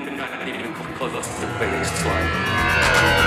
not even cause us the biggest this